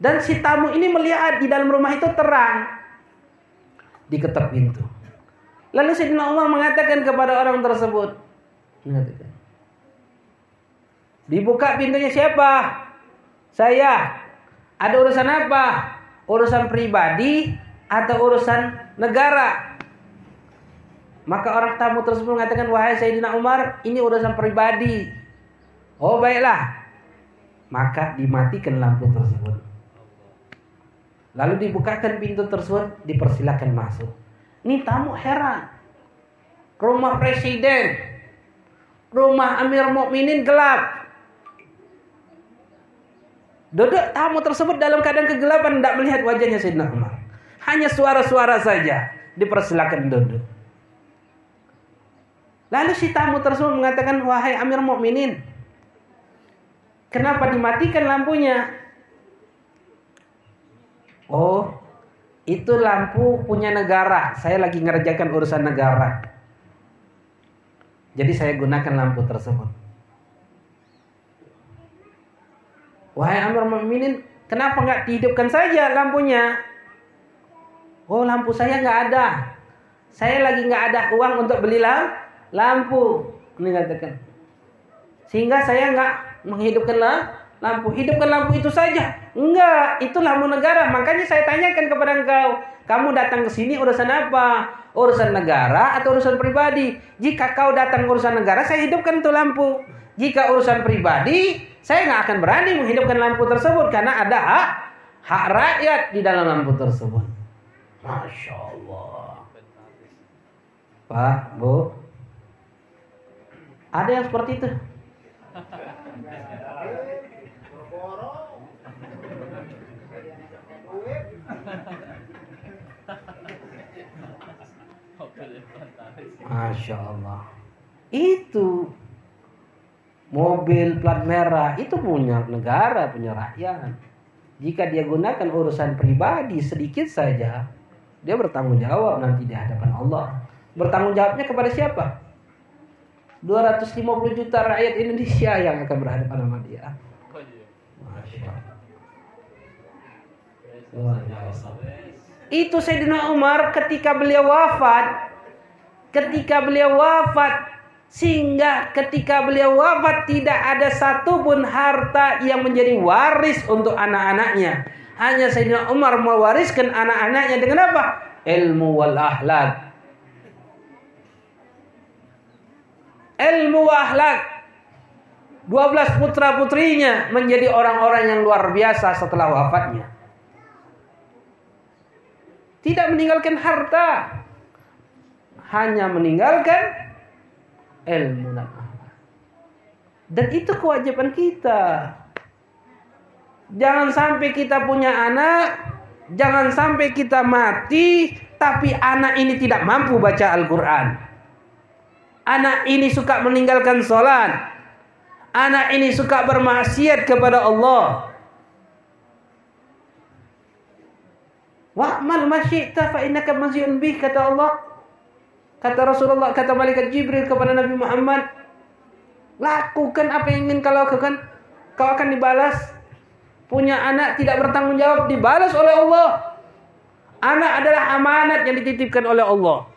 Dan si tamu ini melihat di dalam rumah itu terang diketok pintu. Lalu Sayyidina Umar mengatakan kepada orang tersebut dibuka pintunya siapa? Saya. Ada urusan apa? Urusan pribadi atau urusan negara. Maka orang tamu tersebut mengatakan, wahai Sayyidina Umar, ini urusan pribadi. Oh baiklah. Maka dimatikan lampu tersebut. Lalu dibukakan pintu tersebut, dipersilakan masuk. Ini tamu heran. Rumah presiden, rumah Amir Mukminin gelap. Duduk tamu tersebut dalam keadaan kegelapan, tidak melihat wajahnya Sayyidina Umar. Hanya suara-suara saja. Dipersilakan duduk. Lalu si tamu tersebut mengatakan, wahai Amir Mukminin, Kenapa dimatikan lampunya? Oh, itu lampu punya negara. Saya lagi ngerjakan urusan negara. Jadi saya gunakan lampu tersebut. Wahai Amir Mu'minin, kenapa nggak dihidupkan saja lampunya? Oh, lampu saya nggak ada. Saya lagi nggak ada uang untuk beli lampu. Ini katakan. Sehingga saya nggak menghidupkan lampu. Hidupkan lampu itu saja. Enggak, itu lampu negara. Makanya saya tanyakan kepada engkau, kamu datang ke sini urusan apa? Urusan negara atau urusan pribadi? Jika kau datang urusan negara, saya hidupkan itu lampu. Jika urusan pribadi, saya nggak akan berani menghidupkan lampu tersebut karena ada hak hak rakyat di dalam lampu tersebut. Masya Allah. Pak, Bu, ada yang seperti itu? Masya Allah. Itu mobil plat merah itu punya negara, punya rakyat. Jika dia gunakan urusan pribadi sedikit saja, dia bertanggung jawab nanti di hadapan Allah. Bertanggung jawabnya kepada siapa? 250 juta rakyat Indonesia yang akan berhadapan sama dia. Itu Sayyidina Umar ketika beliau wafat, ketika beliau wafat sehingga ketika beliau wafat tidak ada satupun harta yang menjadi waris untuk anak-anaknya. Hanya Sayyidina Umar mewariskan anak-anaknya dengan apa? Ilmu wal ahlak. Ilmu wa ahlak. 12 putra putrinya menjadi orang-orang yang luar biasa setelah wafatnya. Tidak meninggalkan harta. Hanya meninggalkan ilmu dan amal. Dan itu kewajiban kita. Jangan sampai kita punya anak, jangan sampai kita mati, tapi anak ini tidak mampu baca Al-Quran. Anak ini suka meninggalkan sholat. Anak ini suka bermaksiat kepada Allah. Wa'mal masyi'ta fa innaka mazyun bih kata Allah. Kata Rasulullah, kata malaikat Jibril kepada Nabi Muhammad, lakukan apa yang ingin kau lakukan, kau akan dibalas. Punya anak tidak bertanggung jawab dibalas oleh Allah. Anak adalah amanat yang dititipkan oleh Allah.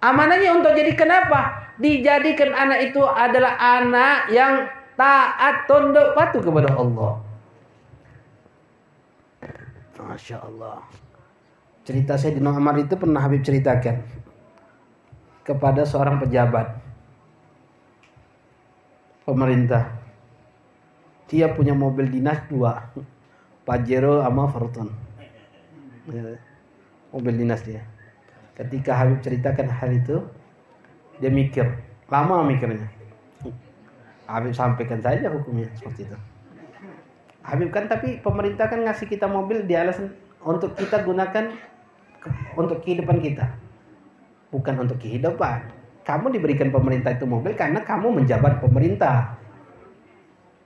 Amanahnya untuk jadi kenapa? Dijadikan anak itu adalah anak yang taat tunduk patuh kepada Allah. Masya Allah. Cerita saya di Umar itu pernah Habib ceritakan kepada seorang pejabat pemerintah. Dia punya mobil dinas dua, Pajero sama Fortun. Ya, mobil dinas dia. Ketika Habib ceritakan hal itu, dia mikir, lama mikirnya. Habib sampaikan saja hukumnya seperti itu. Habib kan tapi pemerintah kan ngasih kita mobil di alasan untuk kita gunakan untuk kehidupan kita. Bukan untuk kehidupan. Kamu diberikan pemerintah itu mobil karena kamu menjabat pemerintah.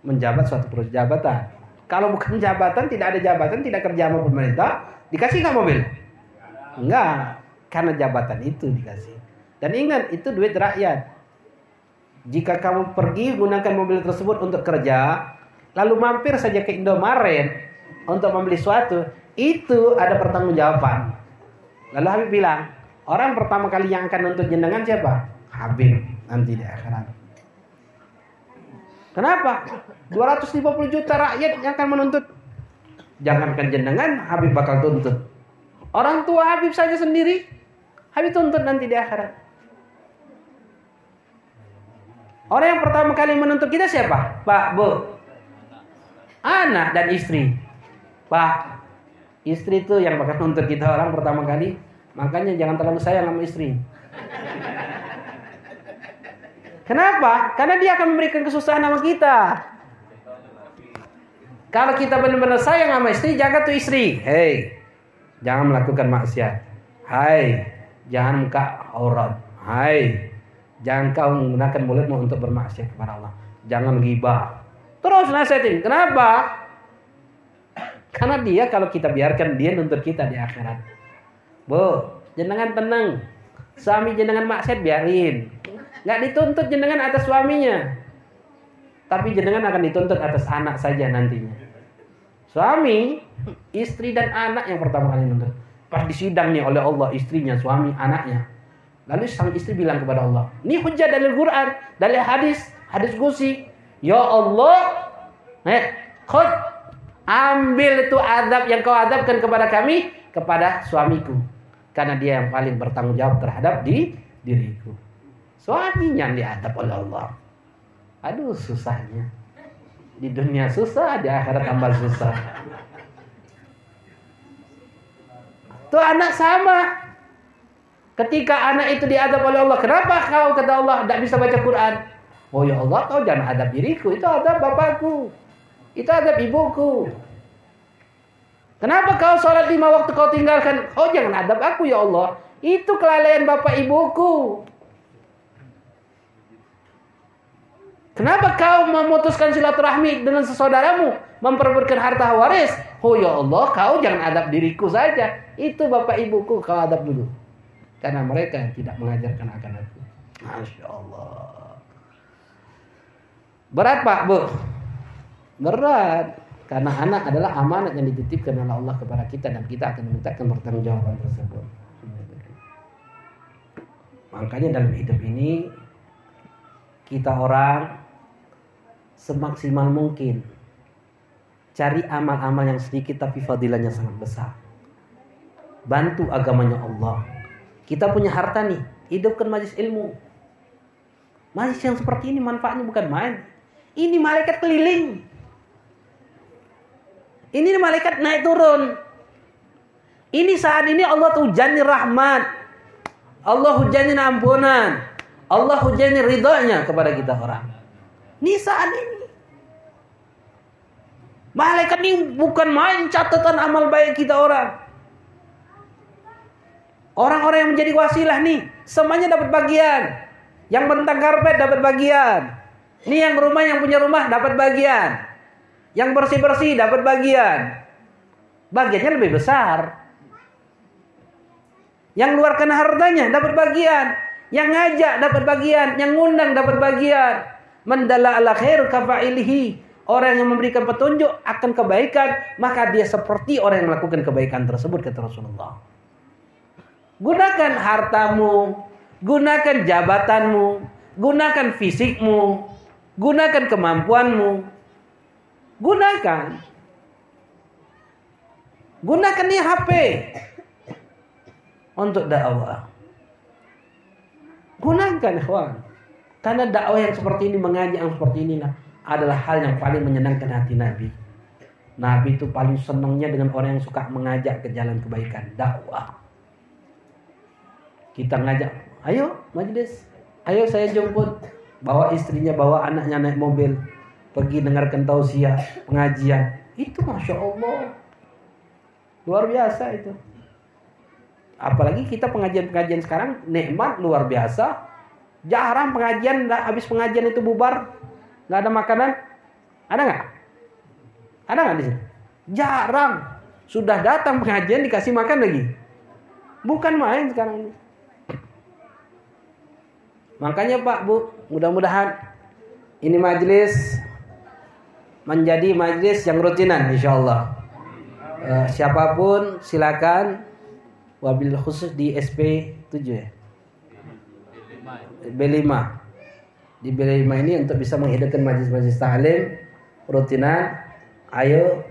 Menjabat suatu jabatan. Kalau bukan jabatan, tidak ada jabatan, tidak kerja sama pemerintah, dikasih nggak mobil? Enggak, karena jabatan itu dikasih. Dan ingat, itu duit rakyat. Jika kamu pergi gunakan mobil tersebut untuk kerja, lalu mampir saja ke Indomaret untuk membeli sesuatu, itu ada pertanggungjawaban. Lalu Habib bilang, orang pertama kali yang akan nuntut jenengan siapa? Habib nanti di akhirat. Kenapa? 250 juta rakyat yang akan menuntut. Jangankan jenengan, Habib bakal tuntut. Orang tua Habib saja sendiri, Habib tuntut nanti di akhirat. Orang yang pertama kali menuntut kita siapa? Pak, Bu, anak dan istri. Pak, istri itu yang bakal nuntut kita orang pertama kali. Makanya jangan terlalu sayang sama istri. Kenapa? Karena dia akan memberikan kesusahan sama kita. Kalau kita benar-benar sayang sama istri, jaga tuh istri. Hei, jangan melakukan maksiat. Hai, jangan buka aurat. Hai, jangan kau menggunakan mulutmu untuk bermaksiat kepada Allah. Jangan gibah Terus nasihatin. Kenapa? Karena dia kalau kita biarkan dia nuntut kita di akhirat. Bu, jenengan tenang. Suami jenengan maksiat biarin. Nggak dituntut jenengan atas suaminya. Tapi jenengan akan dituntut atas anak saja nantinya. Suami, istri dan anak yang pertama kali nuntut. Pas disidang nih oleh Allah istrinya, suami, anaknya. Lalu sang istri bilang kepada Allah, ini hujah dari Quran, dari hadis, hadis gusi. Ya Allah, eh, ambil itu adab yang kau adabkan kepada kami, kepada suamiku. Karena dia yang paling bertanggung jawab terhadap di diriku. Suaminya yang diadab oleh Allah. Aduh susahnya. Di dunia susah, di akhirat tambah susah. Tuh anak sama. Ketika anak itu diadab oleh Allah, kenapa kau kata Allah tidak bisa baca Quran? Oh ya Allah, kau jangan adab diriku, itu adab bapakku. Itu adab ibuku. Kenapa kau sholat lima waktu kau tinggalkan? Oh jangan adab aku ya Allah. Itu kelalaian bapak ibuku. Kenapa kau memutuskan silaturahmi dengan sesaudaramu? Memperebutkan harta waris? Oh ya Allah, kau jangan adab diriku saja. Itu bapak ibuku, kau adab dulu. Karena mereka yang tidak mengajarkan akan aku. Masya Allah. Berat Pak Bu? Berat. Karena anak adalah amanat yang dititipkan oleh Allah kepada kita dan kita akan memintakan pertanggungjawaban tersebut. Makanya dalam hidup ini kita orang semaksimal mungkin cari amal-amal yang sedikit tapi fadilahnya sangat besar. Bantu agamanya Allah kita punya harta nih, hidupkan majlis ilmu. Majlis yang seperti ini manfaatnya bukan main. Ini malaikat keliling. Ini malaikat naik turun. Ini saat ini Allah hujani rahmat. Allah hujani ampunan. Allah hujani ridhonya kepada kita orang. Ini saat ini. Malaikat ini bukan main catatan amal baik kita orang. Orang-orang yang menjadi wasilah nih, semuanya dapat bagian. Yang bentang karpet dapat bagian. Ini yang rumah yang punya rumah dapat bagian. Yang bersih-bersih dapat bagian. Bagiannya lebih besar. Yang luarkan hartanya dapat bagian. Yang ngajak dapat bagian, yang ngundang dapat bagian. Mendala ala khair kafailihi. Orang yang memberikan petunjuk akan kebaikan, maka dia seperti orang yang melakukan kebaikan tersebut kata Rasulullah. Gunakan hartamu, gunakan jabatanmu, gunakan fisikmu, gunakan kemampuanmu. Gunakan. Gunakan nih HP untuk dakwah. Gunakan, ikhwan. Karena dakwah yang seperti ini, mengajak yang seperti ini adalah hal yang paling menyenangkan hati Nabi. Nabi itu paling senangnya dengan orang yang suka mengajak ke jalan kebaikan, dakwah. Kita ngajak, ayo majlis, ayo saya jemput. Bawa istrinya, bawa anaknya naik mobil. Pergi dengarkan tausiah, pengajian. Itu Masya Allah. Luar biasa itu. Apalagi kita pengajian-pengajian sekarang nikmat luar biasa. Jarang pengajian, habis pengajian itu bubar. Nggak ada makanan. Ada nggak? Ada nggak di sini? Jarang. Sudah datang pengajian dikasih makan lagi. Bukan main sekarang ini. Makanya Pak Bu, mudah-mudahan ini majelis menjadi majelis yang rutinan insya Allah. Uh, siapa pun silakan wabil khusus di SP 7 ya. B5. Di B5 ini untuk bisa menghidupkan majelis-majelis ta'lim rutinan. Ayo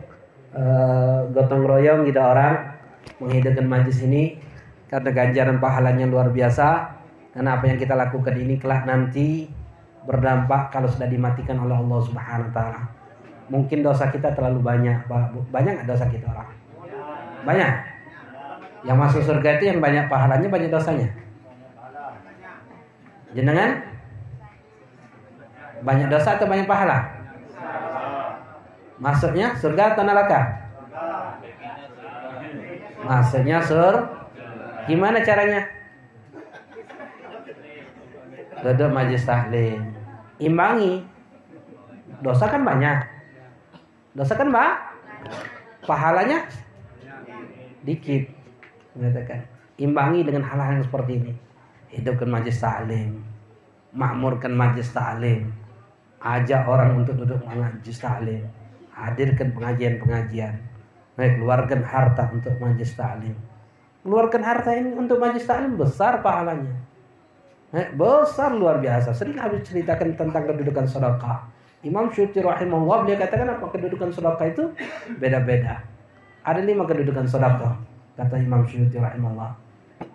uh, gotong royong kita orang menghidupkan majelis ini karena ganjaran pahalanya luar biasa karena apa yang kita lakukan ini kelak nanti berdampak kalau sudah dimatikan oleh Allah Subhanahu wa taala. Mungkin dosa kita terlalu banyak. Banyak nggak dosa kita orang? Banyak. Yang masuk surga itu yang banyak pahalanya, banyak dosanya. Jenengan? Banyak dosa atau banyak pahala? Masuknya surga atau neraka? Masuknya sur. Gimana caranya? duduk majlis tahlim imbangi Dosa kan banyak. Dosa kan mbak? Pahalanya dikit. Mengatakan imbangi dengan hal-hal yang seperti ini. Hidupkan majlis taklim, makmurkan majlis taklim, ajak orang untuk duduk majlis taklim, hadirkan pengajian-pengajian, keluarkan harta untuk majlis taklim. Keluarkan harta ini untuk majlis taklim besar pahalanya. besar luar biasa. Sering habis ceritakan tentang kedudukan sedekah. Imam Syuti rahimahullah beliau katakan apa kedudukan sedekah itu beda-beda. Ada lima kedudukan sedekah kata Imam Syuti rahimahullah.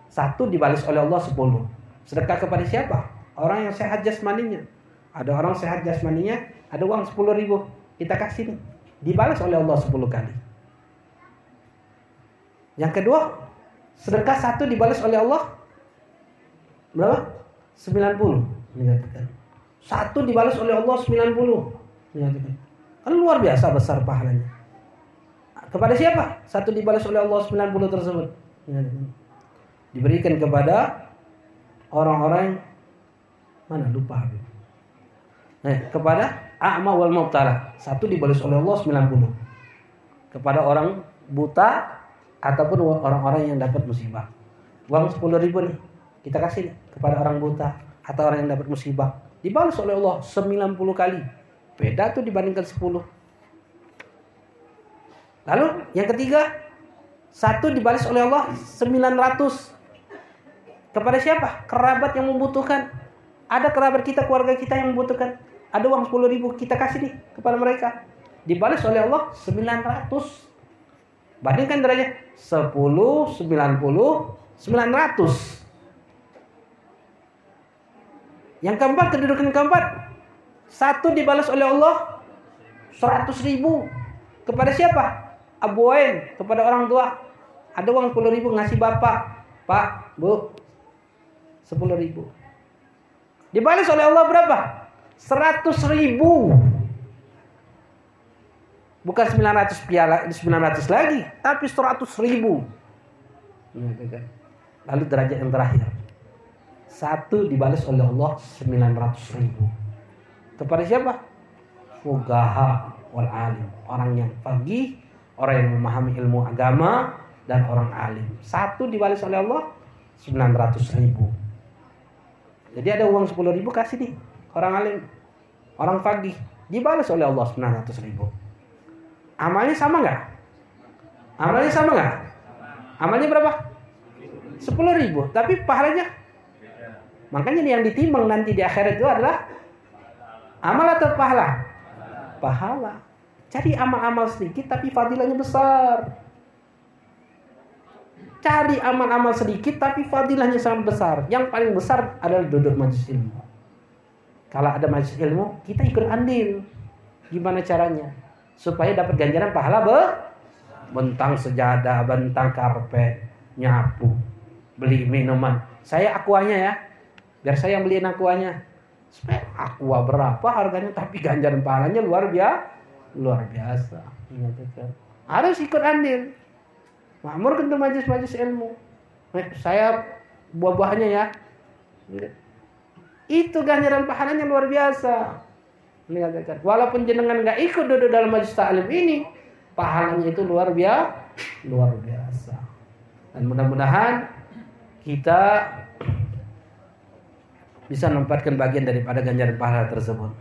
Satu dibalas oleh Allah sepuluh. Sedekah kepada siapa? Orang yang sehat jasmaninya. Ada orang sehat jasmaninya, ada uang sepuluh ribu. Kita kasih nih. Dibalas oleh Allah sepuluh kali. Yang kedua, sedekah satu dibalas oleh Allah berapa? 90 menyatakan. Satu dibalas oleh Allah 90 menyatakan. Kan luar biasa besar pahalanya. Kepada siapa? Satu dibalas oleh Allah 90 tersebut. Diberikan kepada orang-orang mana lupa Habib. Nah, kepada a'ma wal mubtala. Satu dibalas oleh Allah 90. Kepada orang buta ataupun orang-orang yang dapat musibah. Uang 10 ribu nih kita kasih kepada orang buta atau orang yang dapat musibah. Dibalas oleh Allah 90 kali. Beda tuh dibandingkan 10. Lalu yang ketiga, satu dibalas oleh Allah 900 kepada siapa? Kerabat yang membutuhkan. Ada kerabat kita, keluarga kita yang membutuhkan. Ada uang 10 ribu, kita kasih nih kepada mereka. Dibalas oleh Allah 900. Bandingkan derajat 10, 90, 900. Yang keempat, kedudukan keempat. Satu dibalas oleh Allah 100 ribu. Kepada siapa? Abuain, kepada orang tua. Ada uang 10 ribu ngasih bapak. Pak, bu, Sepuluh ribu. Dibalas oleh Allah berapa? Seratus ribu. Bukan 900 piala, 900 lagi, tapi seratus ribu. Lalu derajat yang terakhir. Satu dibalas oleh Allah 900 ribu. Kepada siapa? Fugaha wal alim. Orang yang pagi, orang yang memahami ilmu agama, dan orang alim. Satu dibalas oleh Allah 900 ribu. Jadi ada uang 10 ribu kasih nih orang alim, orang pagi dibalas oleh Allah 900 ribu. Amalnya sama nggak? Amalnya sama nggak? Amalnya berapa? 10 ribu. Tapi pahalanya? Makanya yang ditimbang nanti di akhirat itu adalah amal atau pahala? Pahala. Jadi amal-amal sedikit tapi fadilahnya besar. Cari amal-amal sedikit tapi fadilahnya sangat besar. Yang paling besar adalah duduk majlis ilmu. Kalau ada majlis ilmu, kita ikut andil. Gimana caranya? Supaya dapat ganjaran pahala be bentang sejadah, bentang karpet, nyapu, beli minuman. Saya akuanya ya. Biar saya yang beliin akuanya. Supaya aqua berapa harganya tapi ganjaran pahalanya luar biasa. Luar biasa. Harus ikut andil. Makmur kan majlis-majlis ilmu. Saya buah-buahnya ya. Itu ganjaran pahalanya luar biasa. Walaupun jenengan nggak ikut duduk dalam majlis taklim ini, pahalanya itu luar biasa, luar biasa. Dan mudah-mudahan kita bisa menempatkan bagian daripada ganjaran pahala tersebut.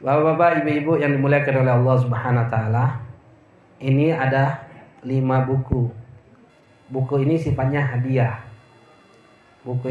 Bapak-bapak, ibu-ibu yang dimuliakan oleh Allah Subhanahu wa taala, ini ada lima buku. Buku ini sifatnya hadiah. Buku